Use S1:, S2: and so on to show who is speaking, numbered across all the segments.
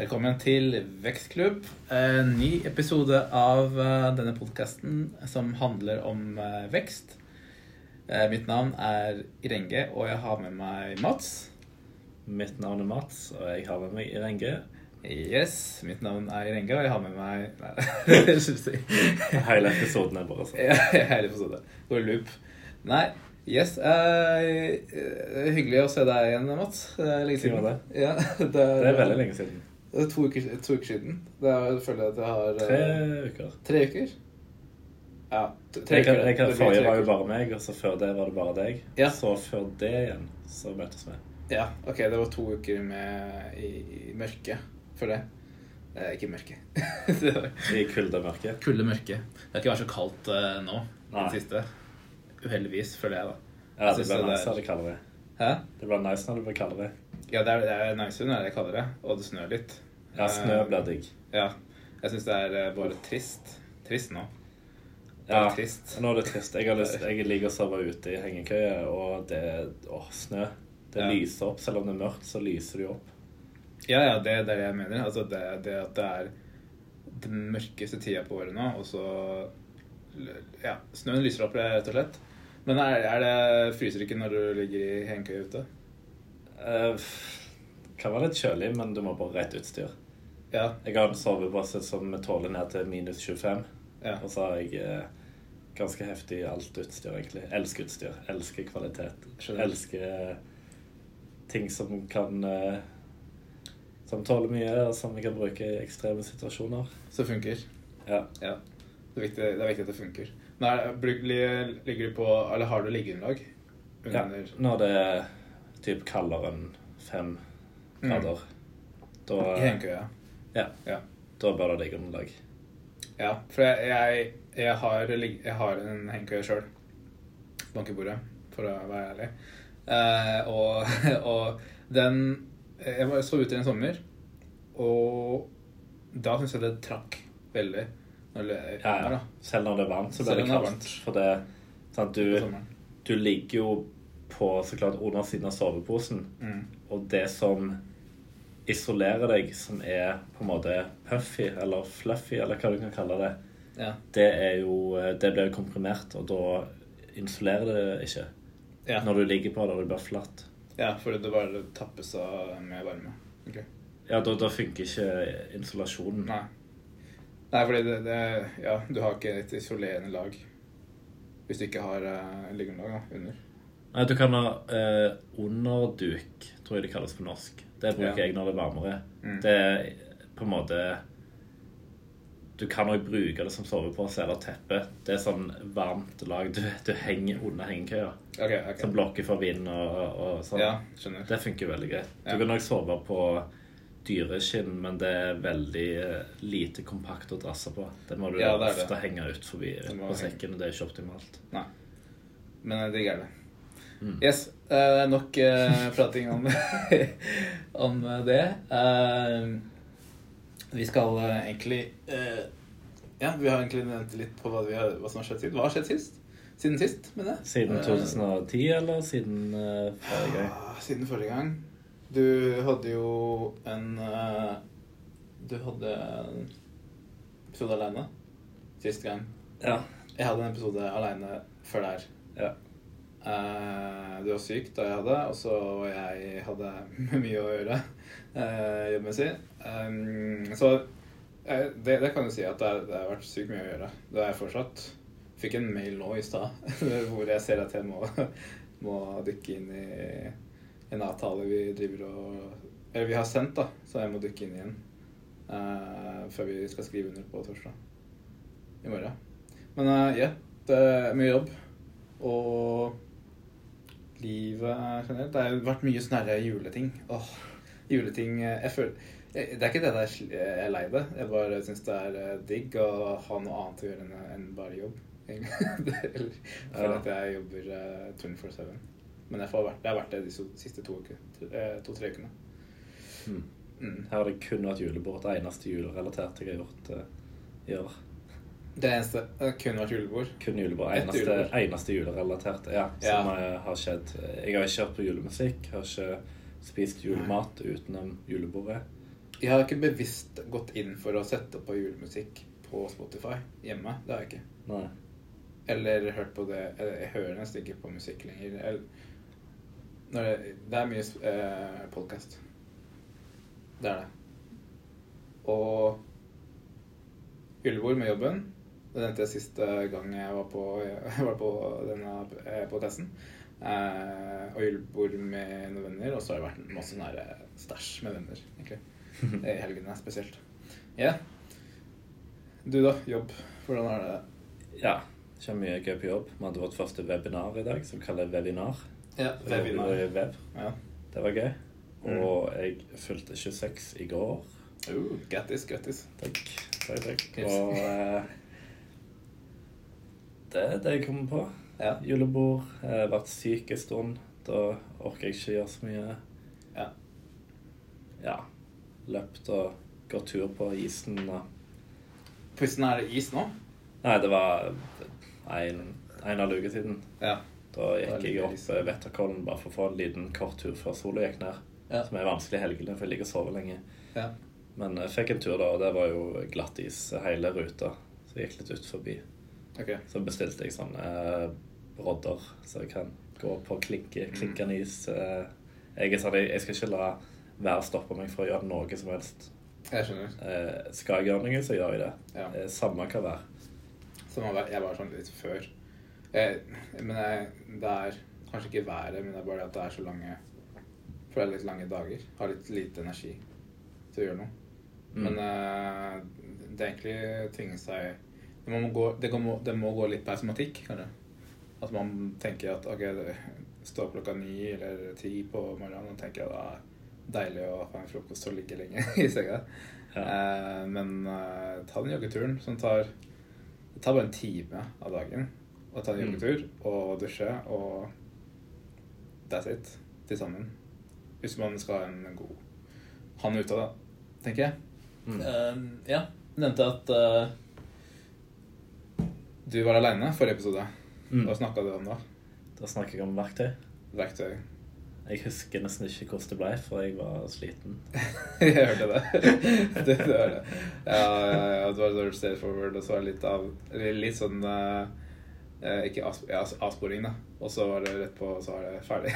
S1: Velkommen til Vekstklubb. En ny episode av eh, denne podkasten som handler om eh, vekst. Eh, Mitt navn er Irenge, og jeg har med meg Mats.
S2: Mitt navn er Mats, og jeg har med meg Irenge.
S1: Yes, mitt navn er Irenge, og jeg har med meg Nei, jeg.
S2: Hele episoden er bare sånn.
S1: Ja, Hele episoden. Går i loop. Nei, yes. Uh, eh, hyggelig å se deg igjen, Mats. Er lenge siden. Ja, det,
S2: Det er veldig lenge siden.
S1: Det er to uker, to uker siden. Det er, jeg føler jeg at jeg har
S2: Tre
S1: eh,
S2: uker.
S1: Tre uker? Ja. Tre
S2: Jeg kan, jeg kan, forrige
S1: tre
S2: var jo bare meg, og så før det var det bare deg.
S1: Ja.
S2: Så før det igjen, så møttes vi.
S1: Ja, ok, det var to uker med i, i mørket for det. Eh, ikke mørke.
S2: I kulde og.
S1: Kulde mørke. Det har ikke vært så kaldt uh, nå i det siste. Uheldigvis, føler jeg, da.
S2: Ja,
S1: Jeg
S2: det ble nice når det er kaldere.
S1: Hæ?
S2: Det ble nice når det ble kaldere.
S1: Ja, det er, det er nice når det er kaldere, og det snør litt.
S2: Ja, snø ble digg.
S1: Ja. Jeg syns det er eh, bare trist. Trist nå.
S2: Ja,
S1: trist.
S2: nå er det trist. Jeg, har lyst, jeg liker å sove ute i hengekøye, og det Åh, snø. Det
S1: Ja.
S2: lyser opp. Selv om det er mørkt, så lyser det jo opp.
S1: Ja, ja, det, det er det jeg mener. Altså det, det at det er den mørkeste tida på året nå, og så Ja, snøen lyser opp, rett og slett. Men er, er det fryser ikke når du ligger i hengekøye ute?
S2: Eh, kan være litt kjølig, men du må bare rett utstyr.
S1: Ja.
S2: Jeg har en sovepose som tåler ned til minus 25.
S1: ja.
S2: Og så har jeg eh, ganske heftig alt utstyr, egentlig. Elsker utstyr. Elsker kvalitet.
S1: Skjønner.
S2: Elsker ting som kan eh, Som tåler mye, og som vi kan bruke i ekstreme situasjoner.
S1: Så funker.
S2: Ja.
S1: Ja. Det er viktig, det er viktig at det funker. Nå er, ligger du på Eller har du liggeunderlag?
S2: ja.
S1: Under
S2: Når det er typ kaldere enn fem grader, da,
S1: I I kø,
S2: ja,
S1: Ja.
S2: da bør det ligge underlag.
S1: Ja, for jeg, jeg, jeg, har, jeg har en hengekøye sjøl. Bankebordet, for å være ærlig. Eh, og, og den Jeg var så ute i en sommer, og da syns jeg det trakk veldig. Når det,
S2: Ja, ja. Selv når det er varmt, så blir det kaldt. For det sant, du, du ligger jo på så klart under siden av soveposen.
S1: Mm.
S2: Og det som isolerer deg, som er på en måte puffy eller fluffy, eller hva du kan kalle det,
S1: Ja.
S2: det er jo Det blir komprimert, og da insulerer det ikke.
S1: Ja.
S2: Når du ligger på det og det blir flatt.
S1: ja, for det bare tappes av med varme. Okay.
S2: Ja, da, da funker ikke isolasjonen.
S1: Nei. Nei, fordi det, det Ja, du har ikke et isolerende lag hvis du ikke har uh, liggeunderlag under.
S2: Nei, du kan ha uh, underduk, tror jeg det kalles på norsk. Det bruker
S1: Ja.
S2: jeg når det er varmere.
S1: Mm.
S2: Det er på en måte Du kan òg bruke det som sovepose eller teppe. Det er sånn varmt lag du, du henger under hengekøya.
S1: Okay, okay.
S2: Som blokker for vind og, og, sånn.
S1: Ja, skjønner.
S2: Det funker veldig greit. Du kan òg sove på dyreskinn, men det er veldig eh, lite kompakt å drasse på. Det må du
S1: Ja, det ofte det.
S2: henge ut forbi på sekken, og det er ikke optimalt.
S1: Nei. Men jeg digger det.
S2: Mm.
S1: Yes. er nok uh, prating om, om det. Uh, vi skal eh, egentlig eh, Ja, vi har egentlig nevnt litt på hva, vi har, hva som har skjedd siden. Hva har skjedd sist? Siden sist, mener jeg.
S2: Siden
S1: Eh,
S2: 2010, eller siden uh, forrige gang?
S1: ah, Siden forrige gang. Du hadde jo en eh, Du hadde en episode aleine sist gang.
S2: Ja.
S1: Jeg hadde en episode aleine før der.
S2: ja.
S1: Eh, du var syk da jeg hadde, og så jeg hadde mye å gjøre uh, jobbmessig. Um, så uh, det, det kan du si at det, det har vært sykt mye å gjøre. Det er jeg fortsatt. Fikk en mail nå i stad hvor jeg ser at jeg må, må dykke inn i en avtale vi driver og Eller vi har sendt, da, så jeg må dykke inn igjen. uh, før vi skal skrive under på torsdag. I morgen. Men eh, ja, det er mye jobb. Og livet generelt. Det har jo vært mye sånne juleting. Åh, juleting eh, Jeg føler jeg- Det er ikke det der jeg er sl- jeg er lei det. Jeg bare syns det er eh, digg å ha noe annet å gjøre enn bare jobb. Eller
S2: Ja.
S1: at jeg jobber eh, 24-7. Men jeg, får vært, det har vært det de siste to-tre eh, to-tre ukene.
S2: Mm.
S1: Mm.
S2: Her har det kun vært julebord. Det eneste julerelaterte jeg har gjort eh, i år.
S1: Det eneste det kunne vært julebord.
S2: Kun julebord. Eneste,
S1: julebord.
S2: eneste julerelatert ja, som ja. har skjedd. Jeg har ikke hørt på julemusikk. Har ikke spist julemat utenom julebordet.
S1: Jeg har ikke bevisst gått inn for å sette på julemusikk på Spotify hjemme. Det har jeg ikke.
S2: Nei.
S1: Eller hørt på det Jeg hører nesten ikke på musikk lenger. Det, det er mye eh, podkast. Det er det. Og julebord med jobben. Det nevnte jeg siste gang jeg var på, jeg var på denne eh, podkasten. Eh, og julebord med noen venner. Og så har det vært masse nære her, eh, stæsj med venner, egentlig. I helgene spesielt. Ja. Du, da? Jobb. Hvordan er det?
S2: Ja. Ikke mye gøy på jobb. Vi hadde vårt første webinar i dag, som vi kaller webinar.
S1: Ja,
S2: Webinar. Web.
S1: Ja.
S2: Det var gøy.
S1: Mm.
S2: Og jeg fylte 26 i går.
S1: Uh, grattis, grattis.
S2: Takk. Takk, takk. Og eh, det er det jeg kommer på.
S1: Ja.
S2: Julebord. Har vært syk en stund. Da orker jeg ikke gjøre så mye.
S1: Ja.
S2: Ja. Løpt og gått tur på isen og
S1: Pusten er det is nå?
S2: Nei, det var en, en halv uke siden.
S1: Ja.
S2: Da gikk jeg opp eh, Vetterkollen bare for å få en liten kort tur før sola gikk ned.
S1: Ja.
S2: Som er vanskelig i helgene, for jeg ligger og sover lenge.
S1: ja.
S2: Men jeg fikk en tur da, og det var jo glatt is hele ruta. Så jeg gikk litt ut forbi.
S1: Ok.
S2: Så bestilte jeg sånne eh, brodder, så jeg kan gå på klinke,
S1: Mm.
S2: klinkende is. Eh, jeg, er sånn, jeg, skal ikke la været stoppe meg for å gjøre noe som helst.
S1: Jeg skjønner.
S2: Eh, skal jeg gjøre noe, så gjør jeg det.
S1: Ja.
S2: Eh, samme hva vær.
S1: Samme vær. jeg var sånn litt før. Jeg, men jeg, det er kanskje ikke været, men det er bare at det er så lange For det er litt lange dager. Har litt lite energi til å gjøre noe.
S2: Mm.
S1: Men eh, det er egentlig tvinge seg må, gå, det, må, det må gå litt på automatikk, kanskje. At man tenker at ok, det står klokka ni eller ti på morgenen og tenker at det er deilig å få en frokost og ligge lenge i senga.
S2: Ja.
S1: Eh, men eh, ta den joggeturen som tar Det tar bare en time av dagen å ta en
S2: Mm.
S1: joggetur og dusje, og that's it til sammen. Hvis man skal ha en god han ute, da, tenker jeg.
S2: Mm.
S1: Uh, ja, nevnte at eh, du var aleine forrige episode.
S2: Mm.
S1: Hva snakka du om da?
S2: Da snakka jeg om verktøy.
S1: Verktøy.
S2: Jeg husker nesten ikke hvordan det ble, for jeg var sliten.
S1: jeg hørte det. det, det var det. Ja, ja, ja, det var sånn straight forward, og så var det litt av Litt sånn uh, eh, Ikke as, ja, avsporing, da. Og så var det rett på, og så var det ferdig.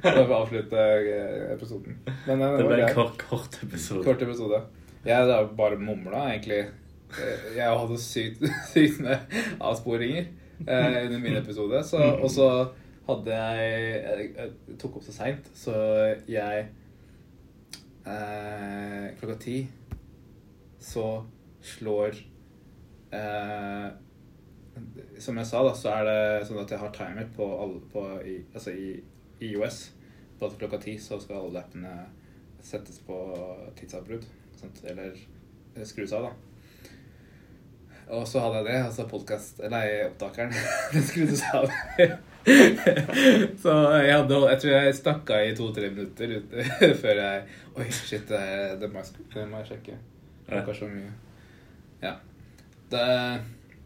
S1: Da får vi avslutte eh, episoden. Men eh,
S2: Det ble en kort, kort episode.
S1: Kort episode. Jeg da bare mumla, egentlig. Eh, Jeg hadde sykt, sykt med avsporinger eh, under min episode. Så, og så hadde jeg Jeg, jeg tok opp så seint, så jeg eh, Klokka ti så slår eh, Som jeg sa, da, så er det sånn at jeg har timer på, alle, på i, altså i IOS. På at klokka ti så skal alle appene settes på tidsavbrudd. Eller eh, skrus av, da. Og så hadde jeg det, altså podkast Nei, opptakeren. Den skruddes av. så jeg hadde Jeg tror jeg stakk av i to-tre minutter før jeg Oi, shit, det, det, må, jeg, det må jeg sjekke. Det er så mye. Ja. Det,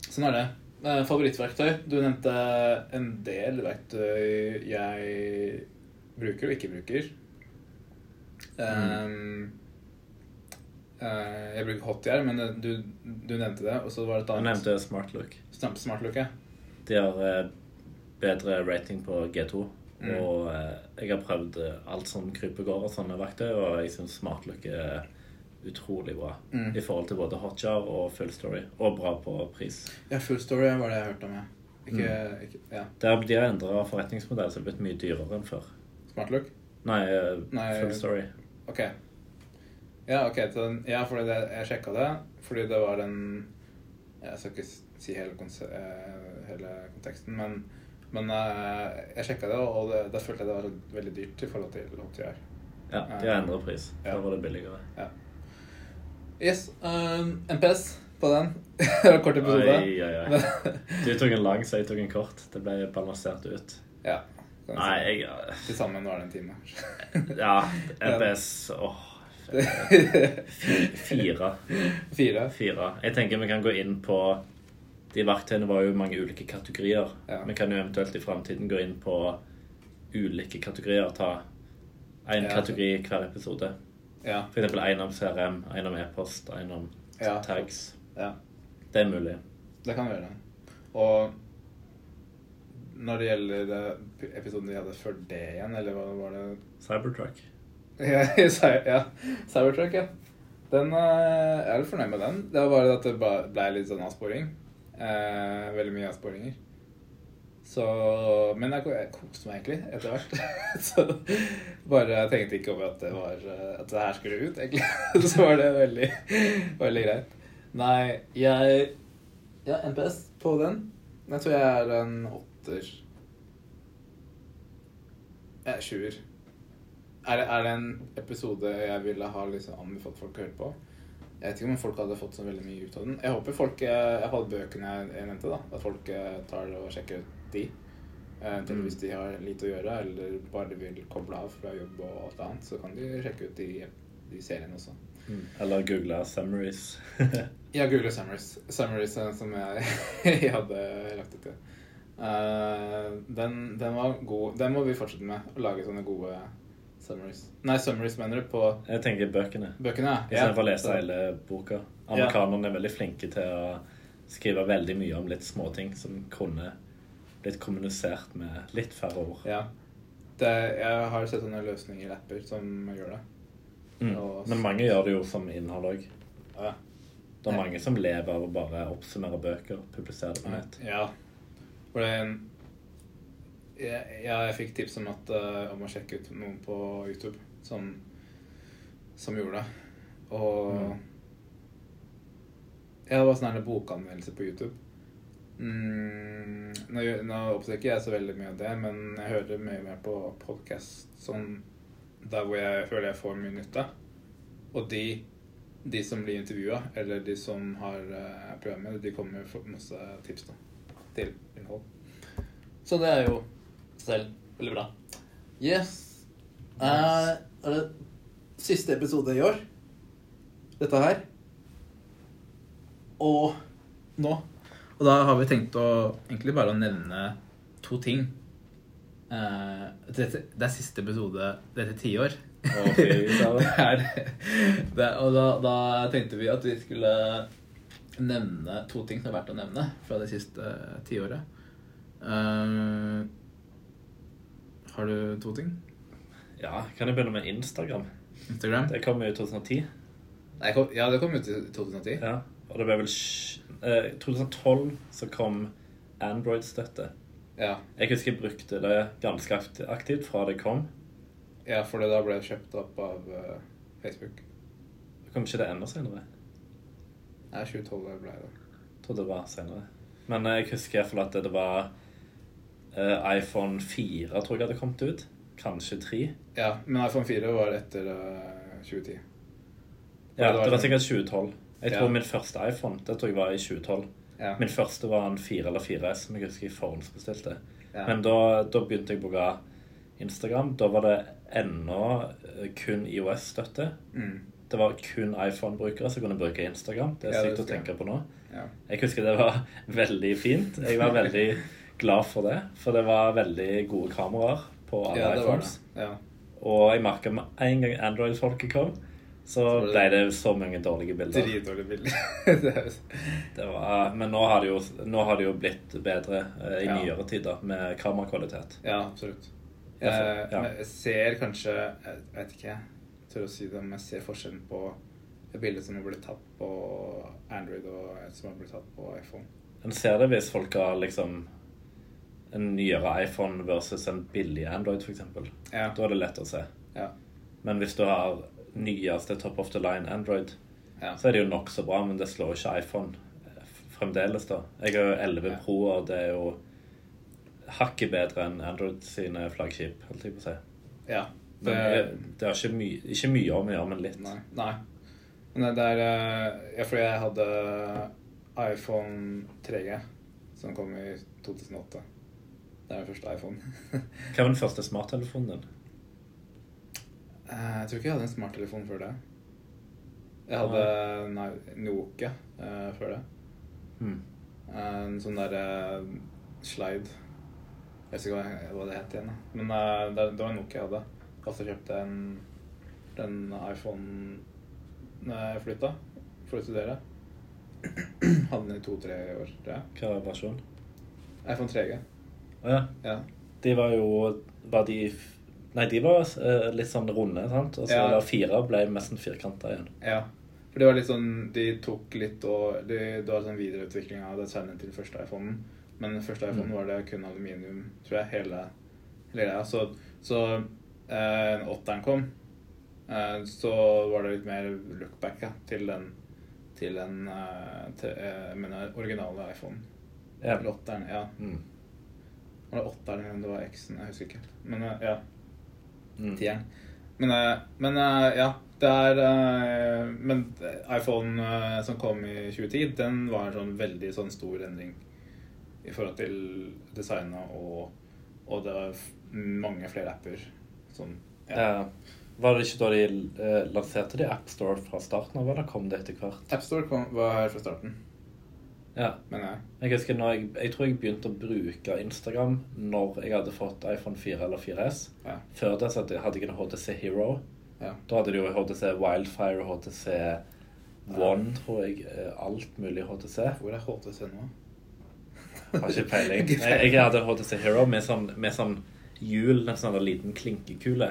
S1: sånn er det. Eh, Favorittverktøy? Du nevnte en del verktøy jeg bruker og ikke bruker. Um, jeg bruker Hotjar, men du, du nevnte det. Og så var det et
S2: Jeg
S1: annet.
S2: nevnte SmartLook.
S1: Smart- Smartlook, ja.
S2: De har eh, bedre rating på G2.
S1: Mm.
S2: Og eh, jeg har prøvd eh, alt som kryper går av sånne verktøy, og jeg syns SmartLook er utrolig bra.
S1: Mm.
S2: I forhold til både Hotjar og Full Story. Og bra på pris.
S1: Ja, Full Story var det jeg hørte om, ja. Ikke,
S2: Mm.
S1: ikke ja.
S2: Der, de har endra forretningsmodell, så det er blitt mye dyrere enn før.
S1: Smartlook?
S2: Nei, eh,
S1: Nei,
S2: Full Story.
S1: Ok. Ja, ok. Den, ja, fordi det, jeg sjekka det. Fordi det var den Jeg skal ikke si hele, eh, hele konteksten, men, men eh, jeg sjekka det, og det, da følte jeg det var veldig dyrt i forhold til HTR.
S2: Ja, de har endra pris.
S1: Ja.
S2: Var det billigere.
S1: Yes. Um, NPS på den. kort episode.
S2: Oi, oi, oi. Du tok en lang, så jeg tok en kort. Det ble balansert ut.
S1: ja.
S2: Nei, jeg
S1: Til sammen var det en time.
S2: Ja, NPS Åh. Fire.
S1: Fire.
S2: Fire. Jeg tenker vi kan gå inn på De verktøyene var jo mange ulike kategorier.
S1: Ja.
S2: Vi kan jo eventuelt i framtiden gå inn på ulike kategorier. Ta én
S1: Ja.
S2: kategori hver episode.
S1: Ja.
S2: For eksempel en om CRM, en om e-post, en om tags.
S1: ja.
S2: Det er mulig.
S1: Det kan vi gjøre. Og når det gjelder eh, episoden vi hadde før det igjen, eller hva var det
S2: Cybertruck.
S1: Ja, Cy- ja. Cybertruck, ja. Den, eh, jeg er litt fornøyd med den. Det var bare at det ble litt sånn avsporing. Eh, veldig mye avsporinger. Så Men jeg, jeg koste meg egentlig etter hvert. så bare jeg tenkte ikke over at det var At det her skulle ut, egentlig. så var det veldig, veldig greit. Nei, jeg Ja, NPS på den. Jeg tror jeg er en åtter. Jeg er sjuer. Er det, er det en episode jeg ville ha liksom anbefalt folk å høre på? Jeg vet ikke om folk hadde fått så veldig mye ut av den. Jeg håper folk eh, Jeg hadde bøkene jeg, nevnte, da. At folk eh, tar og sjekker ut de. Eh, til
S2: Mm.
S1: Hvis de har lite å gjøre, eller bare vil koble av fra jobb og alt annet, så kan de sjekke ut de, de seriene også.
S2: Eller google summaries.
S1: ja, google Summaries. Summaries eh, som jeg, jeg hadde lagt ut til. Uh, den, den var god. Den må vi fortsette med. Å lage sånne gode summaries. Nei, summaries mener du på
S2: Jeg tenker bøkene.
S1: bøkene? ja.
S2: Istedenfor å lese
S1: Så-
S2: hele boka. Amerikanerne er veldig flinke til å skrive veldig mye om litt småting som kunne blitt kommunisert med litt færre ord.
S1: Ja. Det, jeg har sett sånne løsninger i apper som gjør det.
S2: Mm.
S1: Og-
S2: Men mange gjør det jo som innhold òg.
S1: Ja.
S2: Det er mange som lever av å bare oppsummere bøker og publisere på nett.
S1: Ja. For det er ja, jeg fikk tips om, at, uh, om å sjekke ut noen på YouTube som, som gjorde det. Og
S2: Mm.
S1: Ja, det var sånn en bokanmeldelse på YouTube. Mm, nå, nå oppsøker jeg så veldig mye av det, men jeg hører mye mer på podkast sånn der hvor jeg føler jeg får mye nytte. Og de, de som blir intervjua, eller de som har uh, programmet, de kommer med masse tips da, til innhold. Så det er jo selv veldig bra. Yes. Uh, er det siste episode i år? Dette her? Og nå. Og da har vi tenkt å egentlig bare å nevne to ting. Uh, dette, det er siste episode dette tiår. Det, og da, da tenkte vi at vi skulle nevne to ting som er verdt å nevne fra det siste tiåret. Eh, har du to ting?
S2: Ja, kan jeg begynne med Instagram?
S1: Instagram?
S2: Det kom jo i 2010.
S1: Nei, kom, ja, det kom ut i 2010.
S2: Ja, og det ble vel eh, 2012 så kom Android-støtte.
S1: Ja,
S2: Jeg husker jeg brukte det ganske aktivt fra det kom.
S1: ja for det da ble kjøpt opp av uh, Facebook.
S2: Kom ikke det enda senere?
S1: Nei, 2012 ble det.
S2: Jeg trodde det var senere. Men eh, jeg husker iallfall at det var iPhone 4 tror jeg hadde kommet ut. Kanskje 3.
S1: Ja, men iPhone 4 var etter eh, 2010.
S2: Ja,
S1: det var
S2: det var sikkert 2012. Jeg tror
S1: Ja.
S2: min første iPhone det tror jeg var i 2012.
S1: Ja.
S2: Min første var en 4 eller 4S som jeg husker jeg forhåndsbestilte.
S1: Ja.
S2: Men da, da begynte jeg å bruke Instagram. Da var det ennå eh, kun IOS-støtte.
S1: Mm.
S2: Det var kun iPhone-brukere som kunne bruke Instagram. Det er sykt å tenke på nå.
S1: Ja.
S2: Jeg husker det var veldig fint. Jeg var veldig glad for det. For det var veldig gode kameraer på alle
S1: ja,
S2: iPhones.
S1: Ja.
S2: Og jeg merka med en gang Android-folket kom, så ble det så mange dårlige bilder.
S1: Dritdårlige bilder. Det
S2: var, men nå har, det jo, nå har det jo blitt bedre eh, i
S1: Ja.
S2: nyere tider med kamerakvalitet.
S1: ja, absolutt.
S2: Ja,
S1: Eh,
S2: ja.
S1: Jeg ser kanskje Jeg vet ikke, jeg tør å si det, men jeg ser forskjellen på et bilde som ble tatt på Android, og et som ble tatt på iPhone.
S2: En ser det hvis folk har liksom en nyere iPhone versus en billig Android, f.eks.
S1: Ja.
S2: Da er det lett å se.
S1: Ja.
S2: Men hvis du har nyeste top of the line Android,
S1: Ja.
S2: så er det jo nokså bra, men det slår ikke iPhone eh, fremdeles, da. Jeg har jo 11
S1: Ja.
S2: Pro, og det er jo hakket bedre enn Android sine flaggskip, holdt jeg på å si.
S1: ja.
S2: Det, det har ikke, my ikke mye om å gjøre, men litt.
S1: Nei. Nei. Men det, det er eh, Ja, fordi jeg hadde iPhone 3G, som kom i 2008. Det er første iPhone.
S2: Hva var den første smarttelefonen din?
S1: Eh, Jeg tror ikke jeg hadde en smarttelefon før det. Jeg hadde nei, Nokia uh, før det.
S2: Hmm.
S1: En sånn derre slide Jeg vet ikke hva, det het igjen. da. Men uh, det, det var Nokia jeg hadde. Og så kjøpte jeg en den iPhone Når jeg flytta for å studere. Hadde den i to-tre år.
S2: Hva var versjonen?
S1: iPhone 3G.
S2: Ja.
S1: Ja.
S2: De var jo Var de Nei, de var eh, litt sånn runde, sant? Og så
S1: Ja.
S2: fire ble nesten firkanta igjen.
S1: ja. For det var litt sånn De tok litt og de, Det var sånn videreutvikling av designen til første iPhonen. Men første iPhone
S2: Mm.
S1: var det kun aluminium, tror jeg, hele, hele greia. Så, så eh, åtteren kom, eh, så var det litt mer lookback ja, til den til den eh, til, eh, originale iPhonen.
S2: Ja.
S1: Eller åtteren, ja.
S2: Mm.
S1: Var det åtteren eller det var X-en? Jeg husker ikke. Men eh, ja.
S2: Mm.
S1: Tieren. Men, eh, men eh, ja, det er Men iPhone som kom i 2010, den var en sånn veldig sånn stor endring i forhold til designet, og, og det var mange flere apper. Sånn, ja.
S2: Ja. Var det ikke da de lanserte de AppStore fra starten av, eller kom det etter hvert?
S1: AppStore kom, var her fra starten,
S2: Ja.
S1: Men jeg.
S2: Jeg husker når jeg, jeg tror jeg begynte å bruke Instagram når jeg hadde fått iPhone 4 eller 4S.
S1: Ja.
S2: Før det så hadde jeg en HTC Hero.
S1: Ja.
S2: Da hadde de jo HTC Wildfire og HTC One, tror jeg. eh, Alt mulig HTC.
S1: Hvor er HTC nå?
S2: Har ikke peiling. Jeg, jeg hadde HTC Hero med sånn, med sånn hjul, en sånn liten klinkekule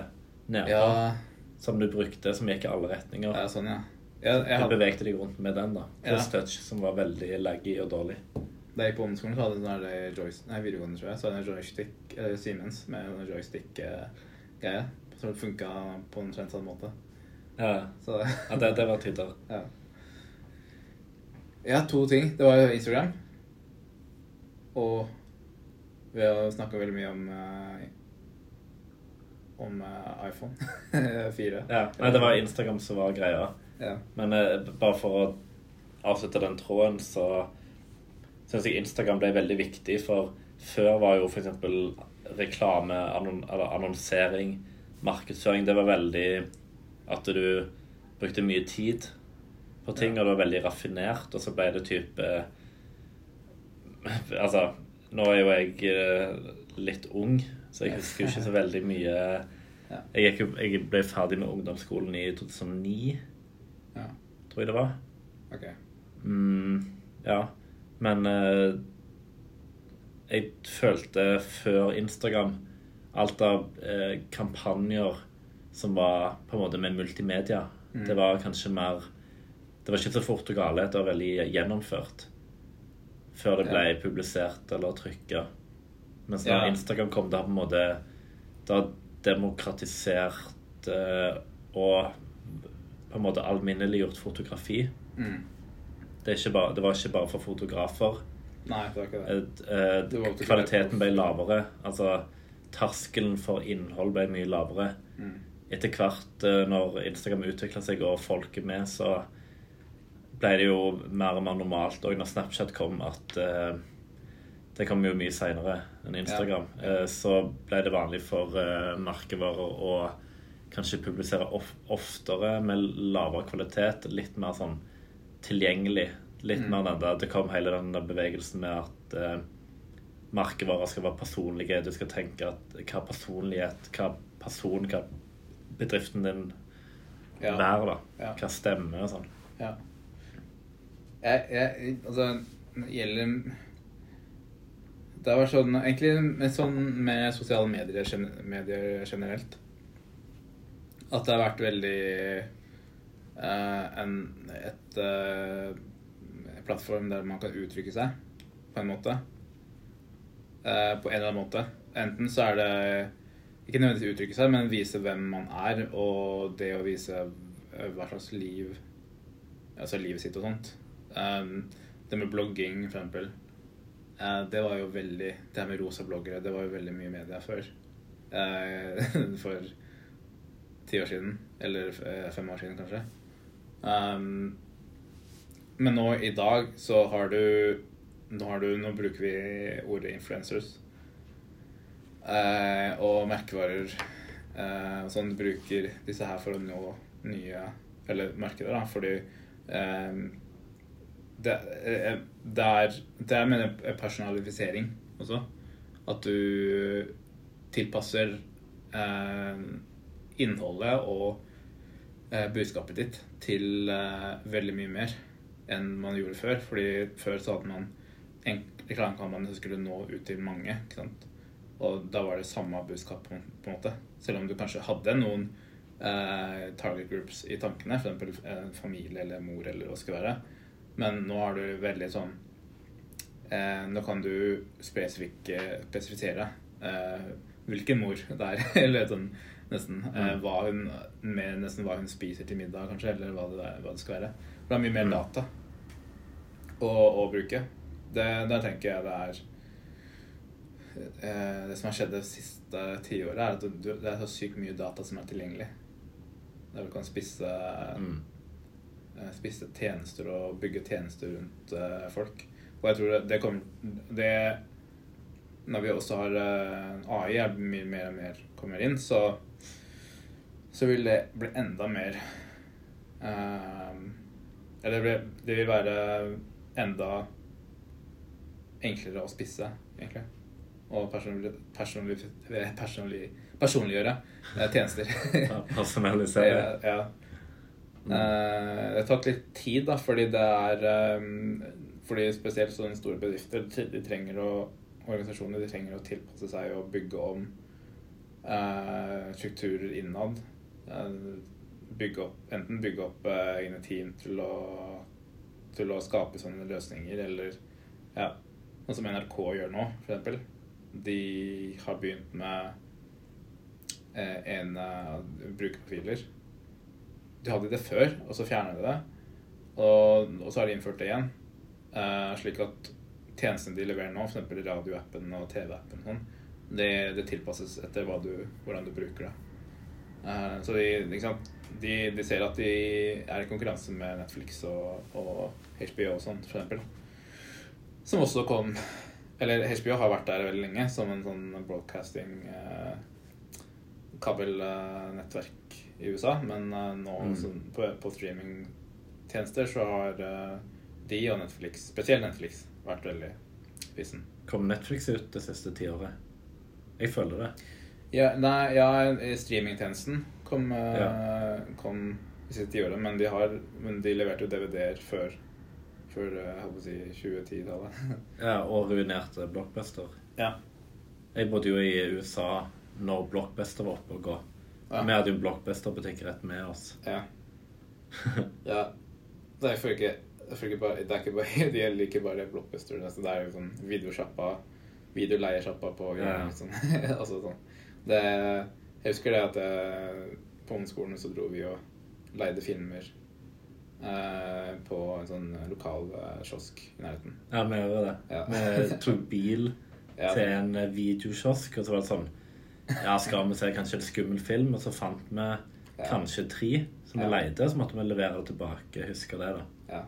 S2: nedpå,
S1: Ja,
S2: som du brukte, som gikk i alle retninger.
S1: ja sånn, ja. Jeg, jeg hadde,
S2: bevegte deg rundt med den, da. Plus
S1: Ja.
S2: touch, som var veldig laggy og dårlig.
S1: da jeg gikk på ungdomsskolen, så hadde jeg der joystick Nei, videregående, tror jeg. Så hadde jeg en joystick, eller Siemens, med en joystick-greie. Som funka på en trent sånn måte.
S2: Ja,
S1: Så
S2: ja det, det var tider.
S1: Ja. ja, to ting. Det var Instagram. Og vi har snakka veldig mye om eh, om eh, iPhone 4.
S2: Ja, nei, det var Instagram som var greia.
S1: Ja.
S2: Men eh, bare for å avslutte den tråden, så syns jeg Instagram ble veldig viktig. For før var jo f.eks. reklame, annon eller annonsering, markedsføring Det var veldig at du brukte mye tid på ting, og det var veldig raffinert. Og så ble det type Altså, nå er jo jeg eh, litt ung, så jeg husker jo ikke så veldig mye. Jeg, gikk, jeg ble ferdig med ungdomsskolen i 2009
S1: ja.
S2: Tror jeg det var.
S1: Ok.
S2: Mm, ja, men eh, jeg følte før Instagram alt av eh, kampanjer som var på en måte med multimedia,
S1: Mm.
S2: det var kanskje mer Det var ikke så fort og gale, det var veldig gjennomført før det ble
S1: Ja.
S2: publisert eller trykka. Mens da
S1: Ja.
S2: Instagram kom, det har på en måte Det har demokratisert eh, og på en måte alminneliggjort fotografi.
S1: Mm.
S2: Det, bare, det var ikke bare for fotografer.
S1: Nei, det var ikke det.
S2: Eh,
S1: Det var
S2: kvaliteten ble lavere. Altså terskelen for innhold ble mye lavere.
S1: Mm.
S2: Etter hvert, eh, når Instagram utvikla seg og folk er med, så ble det jo mer og mer normalt. Og når Snapchat kom, at eh, det kom jo mye seinere enn Instagram,
S1: Ja.
S2: eh, så ble det vanlig for eh, merkevarer å kanskje publisere of oftere med lavere kvalitet. Litt mer sånn tilgjengelig. Litt
S1: Mm.
S2: mer den der Det kom hele den bevegelsen med at eh, merkevarer skal være personlige. Du skal tenke at hva personlighet, hva person, hva bedriften din
S1: Ja.
S2: være, da.
S1: Ja.
S2: Hva stemmer og sånn.
S1: Ja. Jeg, jeg Altså, gjelder Det har vært sånn Egentlig med, sånn, med sosiale medier, medier generelt At det har vært veldig uh, en, et eh, plattform der man kan uttrykke seg på en måte. Uh, på en eller annen måte. Enten så er det ikke nødvendigvis uttrykke seg, men vise hvem man er, og det å vise hva slags liv Altså livet sitt og sånt. Um, det med blogging, for eksempel. Uh, det var jo veldig Det her med rosa bloggere, det var jo veldig mye media før. Uh, for ti år siden. Eller eh, fem år siden, kanskje. Um, men nå i dag så har du Nå har du Nå bruker vi ordet influencers. Uh, og merkevarer uh, sånn bruker disse her for å nå nye Eller markeder, da, fordi um, det, det er Det er mener personalifisering også. At du tilpasser eh, innholdet og eh, budskapet ditt til eh, veldig mye mer enn man gjorde før. Fordi før så hadde man en reklamekampanje som skulle nå ut til mange. ikke sant? Og da var det samme budskap, på, en måte. Selv om du kanskje hadde noen eh, target groups i tankene, f.eks. en familie eller mor eller hva det skal være. Men nå har du veldig sånn eh, Nå kan du spesifisere eh, hvilken mor det er, eller sånn nesten eh, hva hun med nesten hva hun spiser til middag, kanskje, eller hva det, hva det skal være. For det er mye mer
S2: Mm.
S1: data å, å bruke. Det, der tenker jeg det er eh, Det som har skjedd det siste tiåret, er at du, det er så sykt mye data som er tilgjengelig. Der du kan spisse
S2: Mm.
S1: eh, spisse tjenester og bygge tjenester rundt eh, folk. Og jeg tror det, det kommer det, Når vi også har AI mye mer og mer kommer inn, så, så vil det bli enda mer uh, Eller det, blir, det vil være enda enklere å spisse, egentlig. Og personlig, personlig, personlig, personliggjøre uh, tjenester.
S2: Ja, Personalisere.
S1: Ja, ja. Uh, det har tatt litt tid, da, fordi det er um, Fordi spesielt sånne store bedrifter de trenger å organisasjoner de trenger å tilpasse seg og bygge om uh, strukturer innad. Eh, bygge opp, enten bygge opp eh, egne team til å, til å skape sånne løsninger, eller ja, sånn som NRK gjør nå, eksempel. De har begynt med eh, en brukerprofiler. De hadde det før, og så fjerna de det. Og, og så har de innført det igjen. Uh, slik at tjenestene de leverer nå, f.eks. radioappen og TV-appen, sånn, det, det tilpasses etter du, hvordan du bruker det. Eh, så de? De, de ser at de er i konkurranse med Netflix og, og HBO og sånt, f.eks. Som også kom Eller HBO har vært der veldig lenge som en sånn broadcasting eh, kabelnettverk i USA, men eh, nå
S2: Mm.
S1: så, på, på streamingtjenester så har eh, de og Netflix, spesielt Netflix, vært veldig visen.
S2: Kom Netflix ut det siste tiåret? Jeg føler det.
S1: Ja, nei, ja, streamingtjenesten kom, ja. kom i sitt tiår, men de har Men de leverte jo DVD-er før før eh, si 2010-tallet.
S2: Ja, Og ruinerte Blockbuster.
S1: ja.
S2: Jeg bodde jo i USA når Blockbuster var oppe og gå.
S1: Ja.
S2: Vi hadde jo Blockbuster-butikk rett med oss.
S1: Ja. ja. Det er for ikke, ikke bare, det er ikke bare, det gjelder ikke bare Blockbuster. altså Det er jo sånn videosjappa, videoleiesjappa på
S2: Ja.
S1: sånn, altså sånn. Det, jeg husker det at jeg, på ungdomsskolen så dro vi og leide filmer eh, på en sånn lokal eh, kiosk i nærheten.
S2: Ja, vi gjorde det.
S1: Ja.
S2: Vi tok bil
S1: Ja.
S2: til en eh, videokiosk, og så var det sånn Ja, skal vi se kanskje en skummel film? Og så fant vi kanskje tre som vi leide, så måtte vi levere tilbake. Husker det, da.
S1: Ja.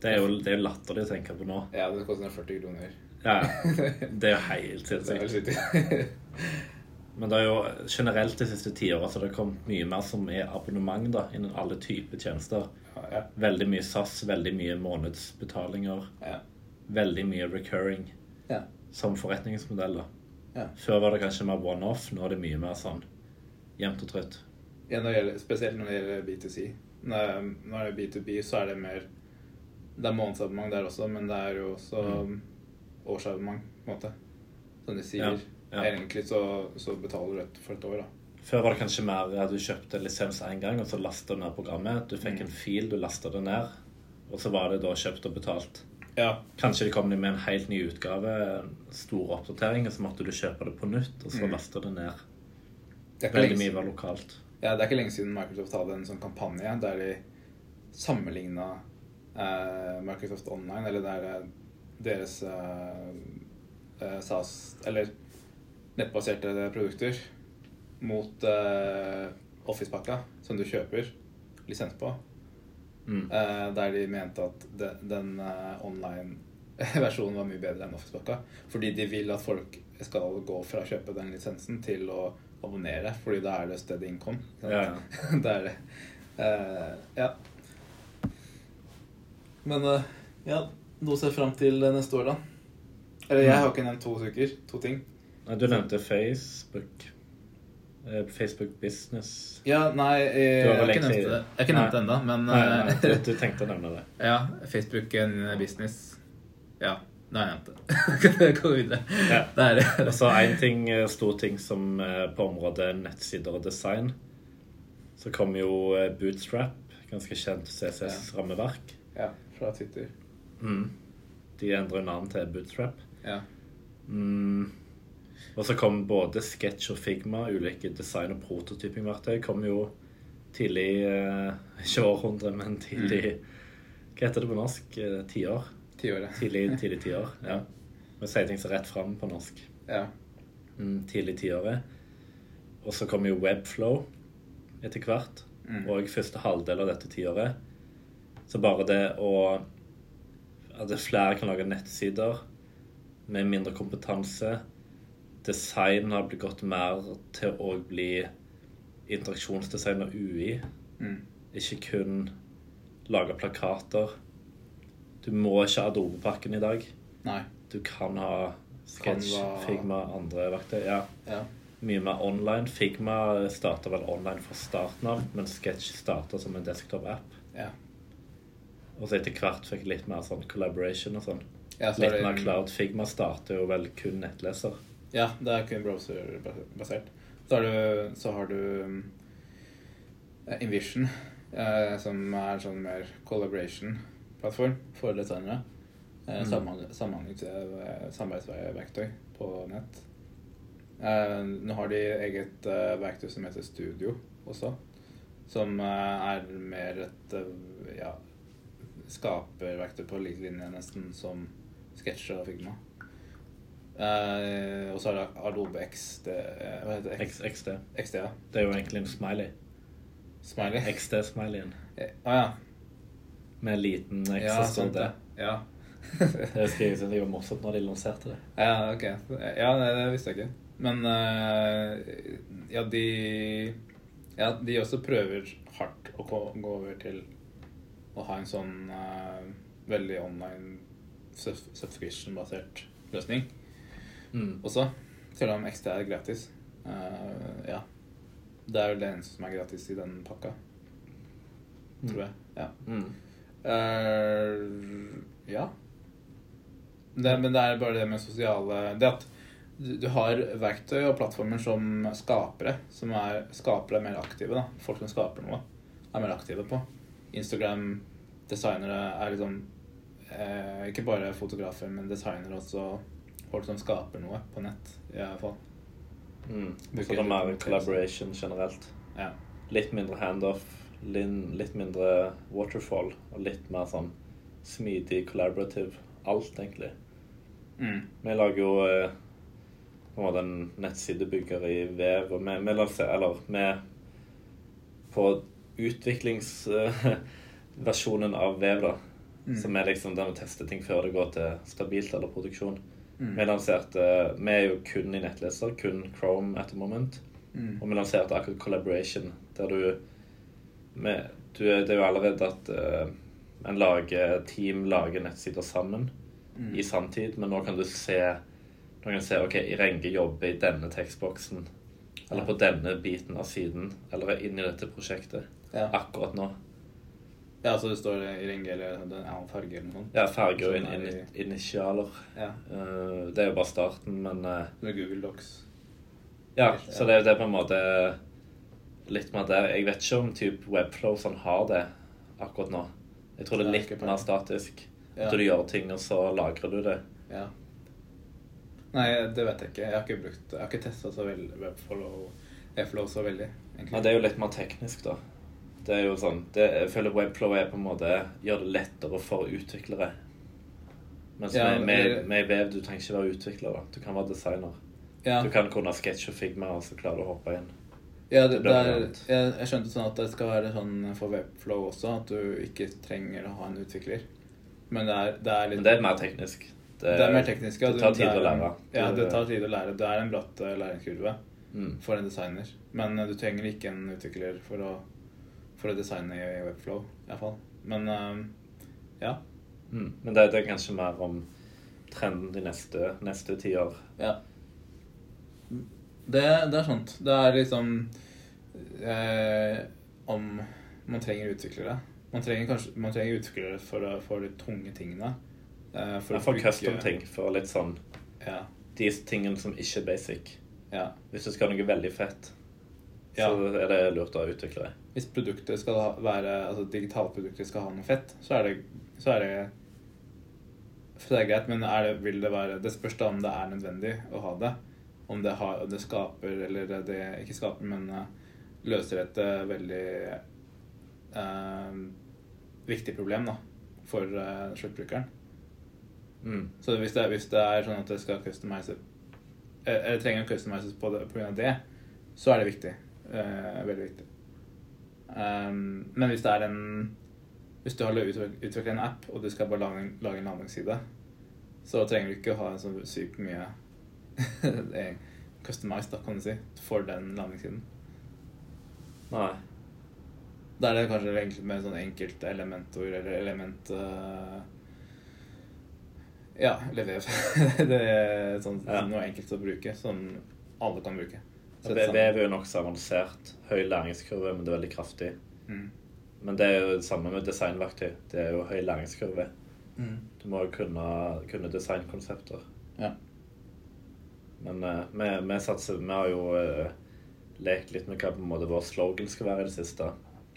S2: Det er jo, det er latterlig å tenke på nå.
S1: ja, det koster 40 kroner.
S2: Ja, det er jo helt sinnssykt. Men det er jo generelt de siste tiåra så det har kommet mye mer som er abonnement da, innen alle typer tjenester.
S1: ja.
S2: Veldig mye SAS, veldig mye månedsbetalinger,
S1: Ja.
S2: veldig mye recurring
S1: Ja.
S2: som forretningsmodell.
S1: Ja.
S2: Før var det kanskje mer one-off, nå er det mye mer sånn jevnt og trutt.
S1: Ja, spesielt når det gjelder B2C. Når, når det er B2B, så er det mer Det er månedsabonnement der også, men det er jo også årsabonnement, på en måte. Som de sier.
S2: Ja.
S1: Egentlig så, så betaler du et for et år, da.
S2: Før var det kanskje mer at du kjøpte lisens én gang, og så lasta du ned programmet. Du fikk
S1: Mm.
S2: en fil, du lasta det ned, og så var det da kjøpt og betalt.
S1: Ja.
S2: Kanskje de kom med en helt ny utgave, store oppdateringer, så måtte du kjøpe det på nytt, og så
S1: Mm.
S2: laste det ned.
S1: Det
S2: Veldig mye var lokalt.
S1: ja, det er ikke lenge siden Microsoft hadde en sånn kampanje der de sammenligna eh, Microsoft Online, eller der eh, deres eh, eh, SAS Eller nettbaserte produkter mot uh, Office-pakka som du kjøper lisens på.
S2: Mm.
S1: Uh, der de mente at de, den uh, online-versjonen var mye bedre enn Office-pakka. Fordi de vil at folk skal gå fra å kjøpe den lisensen til å abonnere, fordi da er det steady income.
S2: Ja,
S1: det er det. Uh, ja. Men eh, ja, noe å se fram til eh, neste år, da. Eller jeg har ikke nevnt to uker. To ting.
S2: Nei, Du nevnte Facebook. Eh, Facebook Business.
S1: Ja, nei, jeg,
S2: har
S1: jeg har ikke nevnt det, jeg ikke nevnt det ennå, men
S2: Nei, nei,
S1: eh,
S2: du, du tenkte å nevne det.
S1: ja, Facebook en business. Ja, Nå har jeg nevnt det. Gå videre?
S2: Ja.
S1: Det er
S2: Og så én ting, eh, stor ting som eh, på området nettsider og design. Så kom jo eh, Bootstrap, ganske kjent CCS-rammeverk.
S1: Ja, fra Twitter.
S2: Mm. De endrer navn til Bootstrap.
S1: Ja.
S2: Mm. Og så kom både Sketch og Figma, ulike design- og prototypingverktøy, kom jo tidlig eh, Ikke århundre, men tidlig Hva heter det på norsk? Eh, Tiår?
S1: Tiåret.
S2: Tidlig, tidlig tiår. Ja. Vi sier ting så rett fram på norsk.
S1: Ja.
S2: Mm, tidlig tiåret. Og så kom jo Webflow etter hvert.
S1: Mm.
S2: Og første halvdel av dette tiåret. Så bare det å At flere kan lage nettsider med mindre kompetanse. Design har blitt gått mer til å bli interaksjonsdesign og UI.
S1: Mm.
S2: Ikke kun lage plakater. Du må ikke ha Adobe-pakken i dag.
S1: Nei.
S2: Du kan ha Sketch,
S1: Canva.
S2: Figma, andre verktøy. Ja,
S1: Ja.
S2: mye mer online. Figma starta vel online fra starten av, men Sketch starta som en desktop-app.
S1: Ja.
S2: Og så etter hvert fikk litt mer sånn collaboration og sånn.
S1: Ja, så
S2: Litt
S1: det-
S2: mer cloud. Figma starter jo vel kun nettleser.
S1: Ja, det er kun browser-basert. Så har du, så har du um, Invision, eh, som er en sånn mer collaboration-plattform for designere. Eh,
S2: Mm.
S1: eh, Samarbeidsverktøy på nett. Nå har de eget verktøy som heter Studio også, som er mer et ja, skaperverktøy på lik linje nesten som Sketch og Figma. Eh, og så er det Adobe XD eh, Hva heter det?
S2: X, XD.
S1: XD, ja.
S2: Det er jo egentlig en smiley.
S1: Smiley.
S2: XD-smileyen.
S1: Å Å ja.
S2: Med liten X
S1: Ja, sånt
S2: det.
S1: Ja.
S2: Det husker jeg det var morsomt når de lanserte det.
S1: ja, ok. Ja, det, det visste jeg ikke. Men uh, ja, de Ja, de også prøver hardt å gå, gå over til å ha en sånn uh, veldig online sub- subscription-basert løsning
S2: Mm.
S1: også. Selv om XT er gratis. Uh, ja. Det er vel det eneste som er gratis i den pakka, tror jeg. Ja.
S2: Mm.
S1: Uh, ja. Det, men det er bare det med sosiale Det at du, har verktøy og plattformer som skapere, som er skapere er mer aktive. da Folk som skaper noe, er mer aktive på. Instagram, designere er liksom eh, Ikke bare fotografer, men designere også. Folk som skaper noe på nett, i hvert fall.
S2: Mm. Så det er mer collaboration generelt.
S1: Ja.
S2: Litt mindre handoff, litt mindre waterfall og litt mer sånn smidig, collaborative. Alt, egentlig.
S1: Mm.
S2: Vi lager jo eh, på en måte en nettsidebygger i vev, og vi, vi lanserer Eller vi På utviklingsversjonen av vev, da,
S1: Mm.
S2: som er liksom den å teste ting før det går til stabilt eller produksjon.
S1: Mm.
S2: Vi lanserte Vi er jo kun i nettleser, kun Chrome at the moment.
S1: Mm.
S2: Og vi lanserte akkurat Collaboration, der du, med, du Det er jo allerede at uh, en lager, team lager nettsider sammen
S1: Mm.
S2: i sanntid, men nå kan du se nå kan du se, ok, Renge jobber i denne tekstboksen, eller på denne biten av siden, eller er inne i dette prosjektet
S1: Ja.
S2: akkurat nå.
S1: Ja, så det står i ring eller en annen farge eller noe sånt.
S2: Ja, farger og in, in, initialer.
S1: Ja.
S2: Uh, det er jo bare starten, men uh,
S1: Med Google Docs.
S2: Ja, så det, det er på en måte litt mer der. Jeg vet ikke om typ Webflow sånn har det akkurat nå. Jeg tror det er litt mer statisk.
S1: Ja.
S2: At du gjør ting, og så lagrer du det.
S1: Ja. Nei, det vet jeg ikke. Jeg har ikke brukt Jeg har ikke testa så veldig Webflow, Webflow så veldig, egentlig.
S2: Men det er jo litt mer teknisk, da. Det er jo sånn det, Jeg føler Webflow er på en måte gjør det lettere for utviklere. Mens
S1: Ja,
S2: med, med, med vev du trenger ikke være utvikler. da. Du kan være designer.
S1: ja.
S2: Du kan kunne sketsj og figma, og så klarer du å hoppe inn.
S1: ja, det,
S2: det
S1: det er, jeg, jeg skjønte sånn at det skal være sånn for Webflow også, at du ikke trenger å ha en utvikler. Men det er, det er litt
S2: Men det er mer teknisk.
S1: det er mer teknisk. ja.
S2: Det tar tid å lære.
S1: Ja, det tar tid å lære. Det er en bratt eh, læringskurve
S2: Mm.
S1: for en designer. Men eh, du trenger ikke en utvikler for å, for å designe i Webflow, iallfall. Men eh, ja.
S2: Mm. Men det, det er kanskje mer om trenden de neste, neste tiår.
S1: Ja. Det, det er sant. Det er liksom eh, Om man trenger utviklere. Man trenger, kanskje, man trenger utviklere for, for de tunge tingene. Eh,
S2: For,
S1: ja,
S2: for
S1: bygge-
S2: custom-ting. For litt sånn
S1: Ja.
S2: de tingene som ikke er basic.
S1: ja.
S2: Hvis du skal ha noe veldig fett,
S1: Ja.
S2: så er det lurt å utvikle det.
S1: Hvis produktet skal være Altså digitale produkter skal ha noe fett, så er det, så er det det er greit, men er det, vil det være Det spørs da om det er nødvendig å ha det. Om det, har, det skaper, eller det ikke skaper, men eh, løser et eh, veldig eh, viktig problem da, for eh, sluttbrukeren.
S2: Mm.
S1: Så hvis det, hvis det er sånn at det skal customize eh, Eller trenger å customises på, det, på grunn av det, så er det viktig. Eh, veldig viktig. Um, men hvis det er en Hvis du har utviklet en app, og du skal bare lage, lage en landingsside, så trenger du ikke å ha en sånn sykt mye eh, customized, da, kan du si, for den landingssiden.
S2: Nei.
S1: Da er det kanskje egentlig med sånn enkelte elementord eller element uh, Ja, eller vev. det er sånn,
S2: Ja.
S1: noe enkelt å bruke, som alle kan bruke. Sammen.
S2: Vev er jo nokså avansert. Høy læringskurve, men det er veldig kraftig.
S1: Mm.
S2: Men det er jo det samme med designverktøy. Det er jo høy læringskurve.
S1: Mm.
S2: Du må jo kunne, kunne designkonsepter.
S1: Ja.
S2: Men uh, vi, vi satser Vi har jo uh, lekt litt med hva på en måte vår slogan skal være i det siste.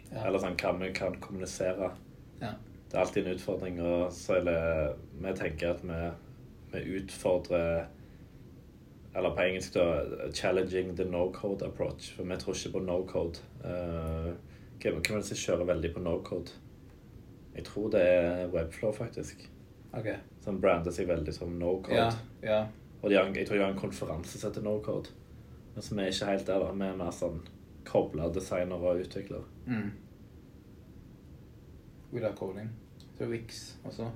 S1: Ja.
S2: Eller sånn hva vi kan kommunisere.
S1: Ja.
S2: Det er alltid en utfordring, og så er det Vi tenker at vi, vi utfordrer Eller på engelsk, da 'challenging the no code approach'. For vi tror ikke på no code. Uh, hvem hvem er det som kjører veldig på no code? Jeg tror det er Webflow, faktisk.
S1: Ok.
S2: Som brander seg veldig som no code.
S1: Ja. ja.
S2: Og de har, jeg tror de har en konferanse som heter No Code. Men som er ikke helt der, da. Vi er mer sånn kobla designer og utvikler.
S1: Mm. Without coding. Så Wix også.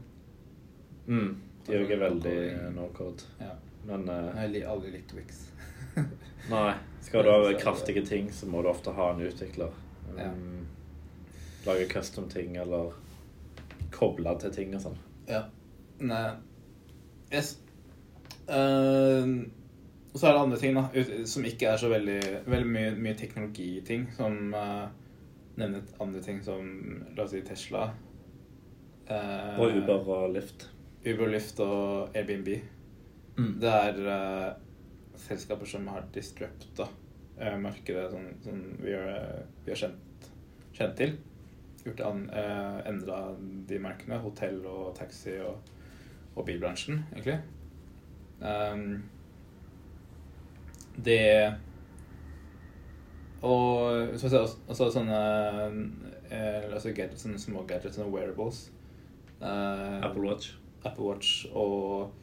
S2: Mm. De er jo ikke
S1: No
S2: veldig eh, no code.
S1: Ja.
S2: Men uh,
S1: Jeg har aldri likt Wix.
S2: nei. Skal du ha kraftige ting, så må du ofte ha en utvikler.
S1: Ja.
S2: Um, lage custom-ting eller koble til ting og sånn.
S1: Ja. Nei. Yes. Uh, og så er det andre ting da, som ikke er så veldig Veldig mye, mye teknologiting. Som uh, nevner andre ting som La oss si Tesla. Uh,
S2: Og Uber og Lyft.
S1: Uber, Lyft og Airbnb. Det er uh, selskaper som har disrupta uh, markedet som, som vi, eh, vi er, kjent, kjent til. Gjort an, uh, Endra de merkene, Hotell og taxi og, og bilbransjen, egentlig. Um, det Og så ser også, også sånne eh, altså gadgets, sånne små gadgets, sånne wearables. Eh,
S2: Apple Watch.
S1: Apple Watch og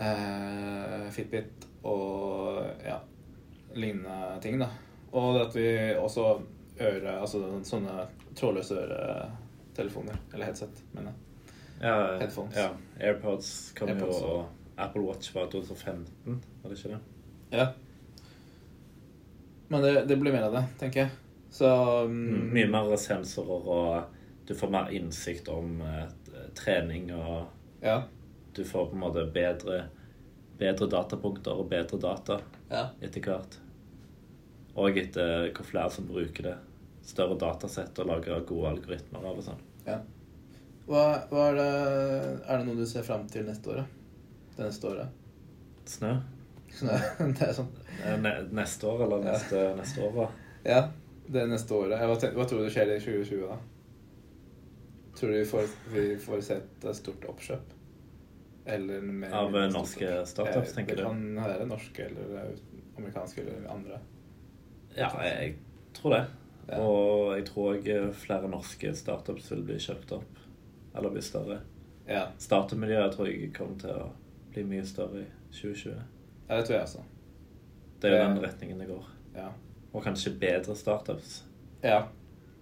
S1: eh, Fitbit og ja, lignende ting, da. Og at vi også øre, altså sånne trådløse øretelefoner, eller headset, mener jeg.
S2: Ja,
S1: Headphones.
S2: ja. AirPods kom jo, og Apple Watch var 2015, var det ikke det?
S1: Ja. Men det, det blir mer av det, tenker jeg. Så
S2: mm, Mye mer sensorer, og du får mer innsikt om uh, trening, og
S1: Ja.
S2: Du får på en måte bedre, bedre datapunkter og bedre data
S1: ja.
S2: etter hvert. Og etter hvor flere som bruker det. Større datasett og lager gode algoritmer av og sånn.
S1: ja. Hva, hva er det Er det noe du ser fram til neste år? Det neste året?
S2: Snø?
S1: Snø, det, er sånn
S2: Eh, Ne neste år, eller
S1: Ja.
S2: neste, neste år, da?
S1: Ja, det neste året. Hva, hva tror du skjer i 2020, da? Tror du vi får, vi får sett et stort oppkjøp? Eller med
S2: Av eh, norske startups, tenker du?
S1: Det kan være norske eller eh, amerikanske eller andre.
S2: Ja, jeg tror det.
S1: Ja.
S2: Og jeg tror òg flere norske startups vil bli kjøpt opp. Eller bli større.
S1: Ja,
S2: Startup-miljøet tror jeg kommer til å bli mye større i 2020.
S1: ja det tror jeg også.
S2: Det er jo den retningen det går.
S1: Ja.
S2: Og kanskje bedre startups.
S1: ja.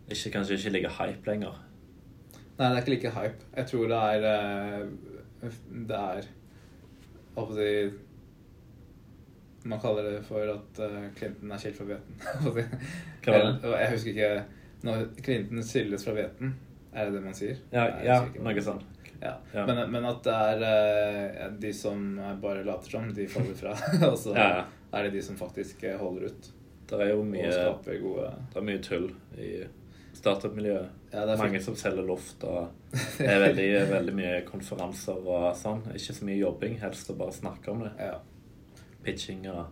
S2: Ikke, kanskje ikke like hype lenger.
S1: Nei, det er ikke like hype. Jeg tror det er eh, Det er skal jeg Man kaller det for at eh, Clinton er skilt fra hveten. Jeg husker ikke Når Clinton skilles fra hveten, er det det man sier?
S2: Ja, ja noe sånt.
S1: Ja.
S2: Ja.
S1: Men, men at det er eh, de som bare later som, de faller fra. og, så,
S2: Ja, ja.
S1: er det de som faktisk eh, holder ut
S2: Det er jo mye,
S1: gode
S2: det er mye tull i startup-miljøet.
S1: Ja,
S2: Mange som selger luft, og det er veldig, veldig mye konferanser og sånn. Ikke så mye jobbing, helst å bare snakke om det.
S1: Ja.
S2: Pitching og,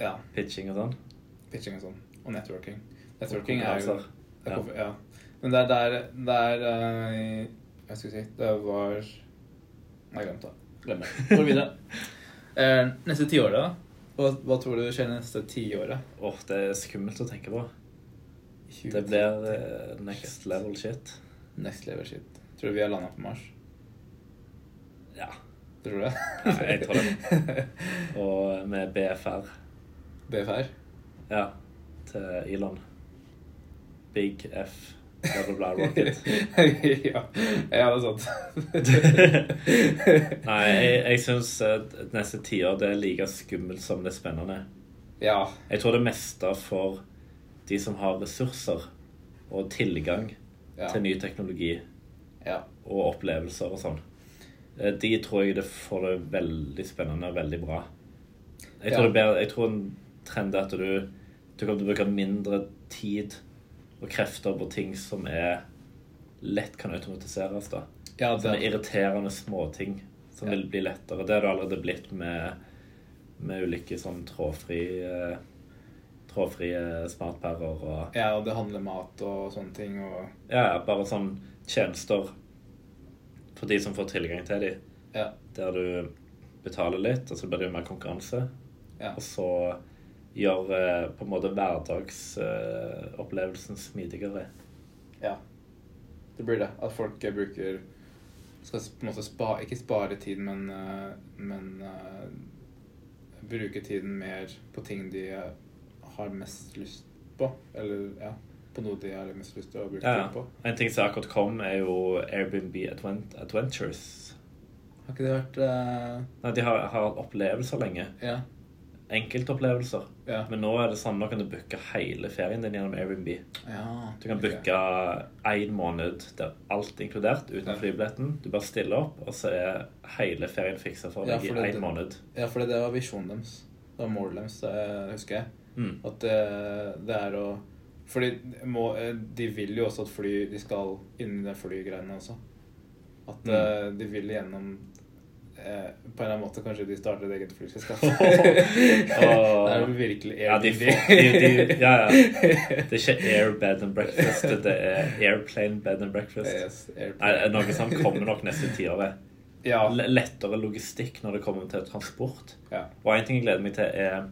S1: ja.
S2: pitching og sånn.
S1: Pitching og sånn. Og networking. Networking er jo er
S2: Ja.
S1: konfer- ja. Men det er der der er eh, Jeg skulle si Det var Nei, glemt det. Glem det. Går videre. Eh, neste tiåret, da? Hva, hva tror du skjer neste tiåret?
S2: Åh, det er skummelt å tenke på. Det blir eh, next level shit.
S1: Next level shit. Tror du vi har landa på Mars?
S2: Ja,
S1: Tror du det?
S2: Nei, jeg tror det. Og med BFR.
S1: BFR?
S2: Ja, til Elon. Big F, bla, bla, rocket.
S1: ja. ja, det er sant.
S2: Nei, jeg, jeg syns neste tiår det er like skummelt som det er spennende.
S1: ja.
S2: Jeg tror det meste for de som har ressurser og tilgang
S1: Ja.
S2: til ny teknologi
S1: ja.
S2: og opplevelser og sånn, eh, de tror jeg det får det veldig spennende og veldig bra. Jeg tror, blir, jeg tror en trend er at du, du kommer til å bruke mindre tid og krefter på ting som er lett kan automatiseres. da.
S1: ja
S2: Sånne
S1: det,
S2: irriterende småting som
S1: Ja.
S2: vil bli lettere. Det har det allerede blitt med, med ulike sånn trådfri, eh, trådfrie smartpærer og
S1: ja, og det handler mat og sånne ting. Og
S2: ja, bare sånn tjenester for de som får tilgang til de,
S1: ja.
S2: der du betaler litt, og så blir det jo mer konkurranse.
S1: ja.
S2: Og så gjør eh, på en måte hverdagsopplevelsen smidigere.
S1: Ja. Det blir det. At folk eh, bruker Skal på en måte spa, ikke spare tid, men, eh, men uh, bruke tiden mer på ting de eh, har mest lyst på. Eller ja, på noe de har mest lyst til å bruke
S2: Ja,
S1: tid på.
S2: En ting som akkurat kom, er jo Airbnb Advent Adventures.
S1: Har ikke det vært uh...
S2: Nei, de har, har hatt opplevelser lenge.
S1: Ja.
S2: Enkeltopplevelser.
S1: Ja.
S2: Men nå er det sånn, nå kan du booke hele ferien din gjennom Airbnb.
S1: ja.
S2: Du kan
S1: ok.
S2: booke én måned der alt er inkludert uten
S1: Ja.
S2: flybilletten. Du bare stiller opp, og så er hele ferien fiksa for deg i én måned.
S1: Ja, for det var visjonen deres. Det var målet deres, det husker jeg.
S2: Mm.
S1: At det, det er å Fordi må, de vil jo også at fly De skal inn i de flygreiene også. At
S2: Mm.
S1: eh, de vil gjennom eh, På en eller annen måte kanskje de starter et eget flyselskap. Det er jo virkelig
S2: Ja, de
S1: Airbnb.
S2: de, de, ja, ja. Det er ikke air bed and breakfast, det er airplane bed and breakfast.
S1: Yes,
S2: Nei, noe som kommer nok neste tiåret.
S1: Ja.
S2: Lettere logistikk når det kommer til transport.
S1: ja.
S2: Og en ting jeg gleder meg til, er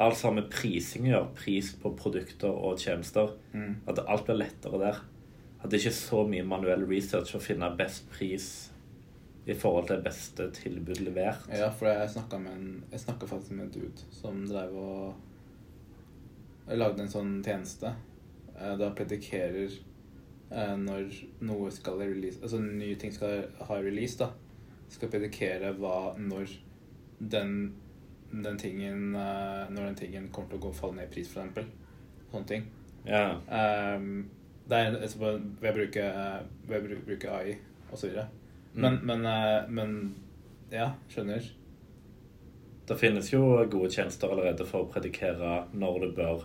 S2: alt sammen med prising å gjøre. Pris på produkter og tjenester.
S1: Mm.
S2: At alt blir lettere der. At det ikke er så mye manuell research å finne best pris i forhold til beste tilbud levert.
S1: ja, for jeg snakka faktisk med en dude som drev og lagde en sånn tjeneste. Eh, Da predikerer eh, når noe skal release Altså nye ting skal ha release, da. Skal predikere hva når den, den tingen eh, Når den tingen kommer til å gå falle ned i pris, eksempel. Sånne ting.
S2: Ja.
S1: Um, det er altså, ved å bruke, ved å bru- bruke AI osv. Men,
S2: Mm.
S1: men, eh, men Ja, skjønner.
S2: Det finnes jo gode tjenester allerede for å predikere når du bør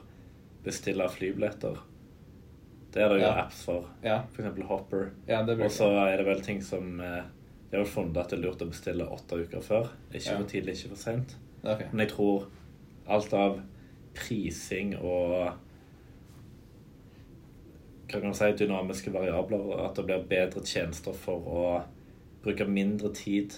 S2: bestille flybilletter. Det er det jo
S1: Ja.
S2: apps for.
S1: Ja,
S2: F.eks. Hopper.
S1: ja
S2: Og så er det vel ting som eh, De har funnet at det er lurt å bestille åtte uker før. Ikke for tidlig, ikke for seint.
S1: Ok.
S2: Men jeg tror alt av prising og hva kan man si, dynamiske variabler, at det blir bedre tjenester for å bruke mindre tid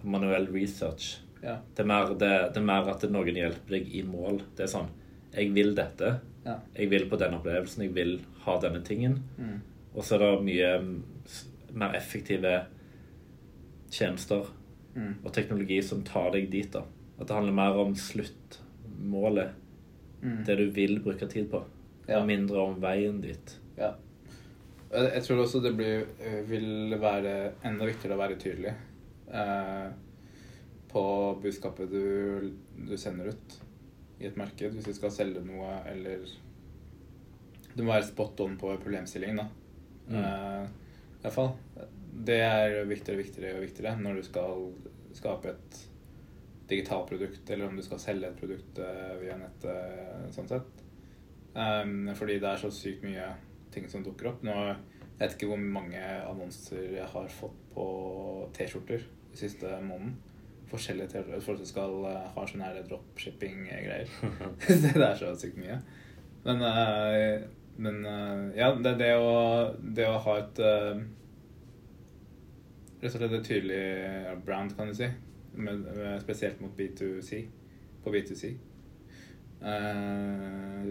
S2: på manuell research.
S1: Ja.
S2: Det er, mer, det, det er mer at noen hjelper deg i mål. Det er sånn Jeg vil dette.
S1: Ja.
S2: Jeg vil på den opplevelsen. Jeg vil ha denne tingen.
S1: Mm.
S2: Og så er det mye mm, mer effektive tjenester
S1: Mm.
S2: og teknologi som tar deg dit. da. At det handler mer om sluttmålet.
S1: Mm.
S2: Det du vil bruke tid på.
S1: Ja.
S2: Og mindre om veien dit.
S1: Ja. Jeg jeg tror også det blir, eh, vil være enda viktigere å være tydelig eh, på budskapet du, du sender ut i et marked. Hvis du skal selge noe eller Du må være spot on på problemstillingen, da.
S2: Mm.
S1: Eh, i hvert fall. Det er viktigere og viktigere og viktigere når du skal skape et digitalt produkt, eller om du skal selge et produkt eh, via nettet, sånn sett. Um, fordi det er så sykt mye ting som dukker opp. Nå jeg vet ikke hvor mange annonser jeg har fått på T-skjorter de siste måneden. Forskjellige T-skjorter. Folk som skal eh, ha sånne dropshipping-greier. det er så sykt mye. Men, eh, men eh, ja, det, det, å, det å ha et eh, Rett og slett et tydelig brand, kan du si. Med, med, spesielt mot B2C. På B2C. Uh,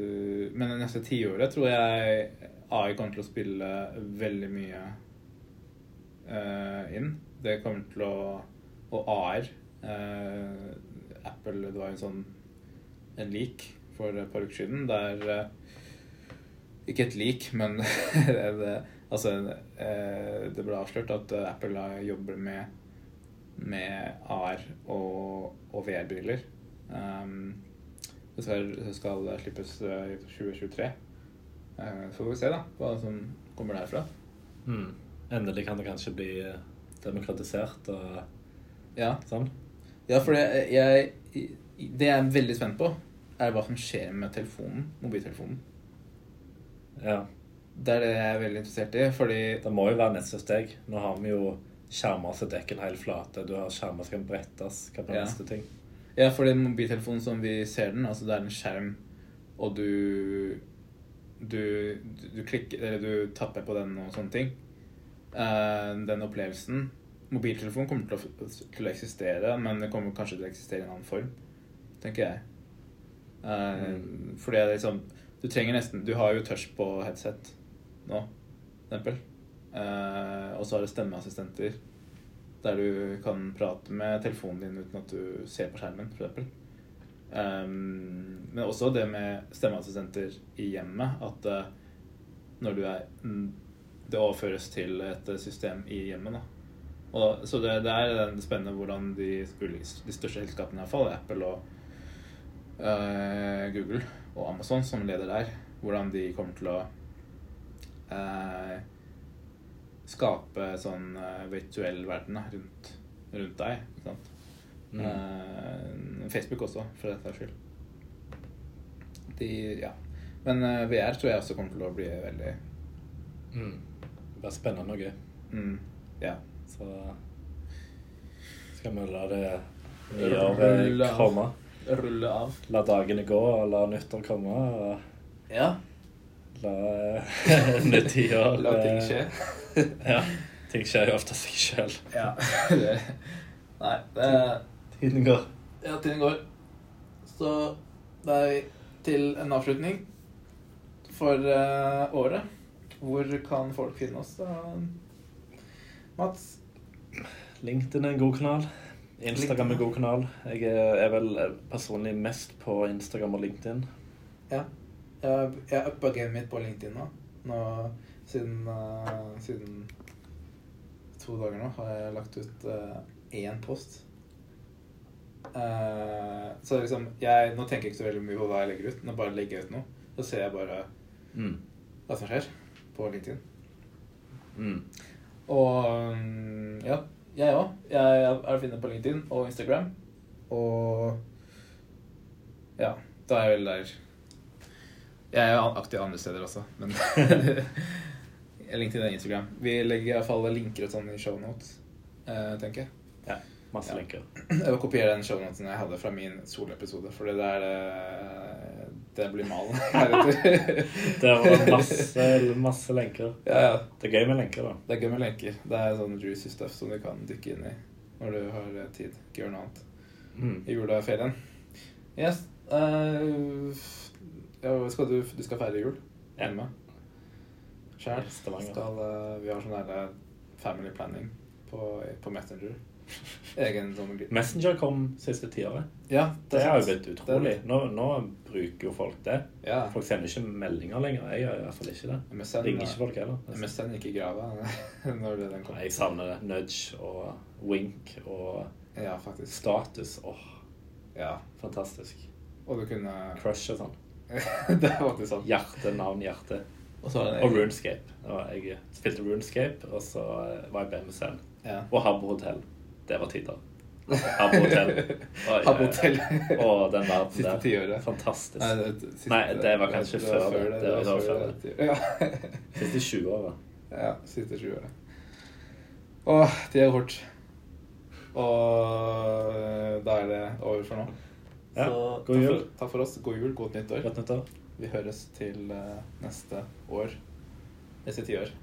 S1: men det neste tiåret tror jeg AI kommer til å spille veldig mye uh, inn. Det kommer til å Og AR. Uh, Apple Det var en sånn en lik for et par uker siden der Ikke et lik, men det, altså, det ble avslørt at Apple jobber med, med AR og, og VR-briller. Um, det skal, skal slippes i 2023. Uh, så får vi se da, hva som kommer derfra.
S2: Mm. Endelig kan det kanskje bli eh, demokratisert og
S1: ja.
S2: sånn.
S1: Ja, for det jeg, det jeg er veldig spent på, er hva som skjer med telefonen, mobiltelefonen.
S2: Ja.
S1: Det er det jeg er veldig interessert i, fordi
S2: Det må jo være neste steg. Nå har vi jo skjermer som dekker en hel flate. Du har skjermer som kan brettes. Hva blir
S1: Ja.
S2: neste ting?
S1: Ja, for den mobiltelefonen som vi ser den, altså det er en skjerm, og du du, du, klikker, eller du tapper på den og sånne ting. Uh, den opplevelsen Mobiltelefonen kommer til å, til å eksistere, men det kommer kanskje til å eksistere i en annen form, tenker jeg. Eh, Fordi det er liksom Du trenger nesten Du har jo touch på headset nå, for eksempel. Eh, og så har du stemmeassistenter der du kan prate med telefonen din uten at du ser på skjermen, f.eks. Um, men også det med stemmeassistenter i hjemmet. At eh, når du er mm, Det overføres til et eh, system i hjemmet. Da. Og, så det, det er spennende hvordan de, de største selskapene, i hvert fall Apple og eh, Google og Amazon, som leder der, hvordan de kommer til å eh, skape sånn eh, virtuell verden da, rundt, rundt deg. Ikke sant?
S2: Mm.
S1: Eh, Facebook også, for dette skyld. De, ja. Men eh, VR tror jeg også kommer til å bli veldig
S2: Mm. Det blir spennende og gøy.
S1: mm, Ja.
S2: Så skal vi la det
S1: av.
S2: komme.
S1: Rulle av.
S2: La dagene gå, og la nyttår komme. Og
S1: Ja.
S2: La eh, nytt
S1: La ting skje.
S2: ja. Ting skjer jo ofte av seg sjøl.
S1: Ja. Nei, det
S2: Tiden går.
S1: Ja, tiden går. Så det er til en avslutning for uh, året. Hvor kan folk finne oss, da? Mats?
S2: LinkedIn er en god kanal. Instagram er en god kanal. Jeg er, er vel personlig mest på Instagram og LinkedIn.
S1: Ja. Jeg, har uppa gamet mitt på LinkedIn nå. nå siden, uh, siden to dager nå har jeg lagt ut uh, én post. Uh, så liksom jeg, Nå tenker jeg ikke så veldig mye på hva jeg legger ut. Nå bare legger jeg ut noe. Så ser jeg bare
S2: Mm.
S1: hva som skjer på LinkedIn.
S2: Mm.
S1: Og mm, ja, jeg òg. Jeg er å finne på LinkedIn og Instagram. Og ja, da er jeg vel der. Jeg er jo aktiv andre steder også, men LinkedIn og Instagram. Vi legger iallfall linker og sånn i shownotes, eh, tenker jeg.
S2: Ja. Masse
S1: Ja.
S2: linker.
S1: Jeg vil kopiere den shownoten jeg hadde fra min solepisode, for det er eh, Det blir malen heretter.
S2: Det var masse, masse lenker.
S1: ja, ja.
S2: Det er gøy med lenker, da.
S1: Det er gøy med lenker. Det er sånn juicy stuff som du kan dykke inn i når du har eh, tid. Ikke gjør noe annet
S2: Mm.
S1: i juleferien. Yes. eh, ja, skal du, du skal feire jul hjemme? Sjæl. Skal, eh, vi har sånn der family planning på, på Messenger. Egen sånn
S2: Messenger kom siste tiåret.
S1: Ja,
S2: Det har jo blitt utrolig. Nå, nå bruker jo folk det.
S1: Ja.
S2: Folk sender ikke meldinger lenger. Jeg gjør i hvert fall ikke det.
S1: MSN,
S2: Ringer ikke folk heller.
S1: MSN gikk i grava når det- den kom.
S2: Jeg savner det. Nudge og wink og
S1: Ja,
S2: status. Åh,
S1: Ja.
S2: fantastisk.
S1: Og du kunne
S2: Crush og sånn.
S1: Det var faktisk sånn.
S2: Hjerte, navn, hjerte.
S1: Og så
S2: Og Runescape. Og jeg spilte Runescape, og så var jeg selv
S1: Ja.
S2: Og Habbo hotell. Det var tider. Habbo Hotel. Oi,
S1: Habbo Hotel.
S2: og den verden
S1: Siste
S2: der.
S1: tiåret.
S2: Fantastisk.
S1: Nei, det, siste,
S2: Nei, det var kanskje
S1: det var
S2: før det.
S1: det.
S2: Det var før
S1: før det. Ja.
S2: Siste 20-åra.
S1: ja, siste 20 åra. Åh, det er fort. Og eh, da er det over for nå.
S2: Ja,
S1: Så
S2: god
S1: takk
S2: jul.
S1: For, takk for oss. God jul, godt nyttår.
S2: Godt nyttår.
S1: Vi høres til uh, neste år. Neste tiår.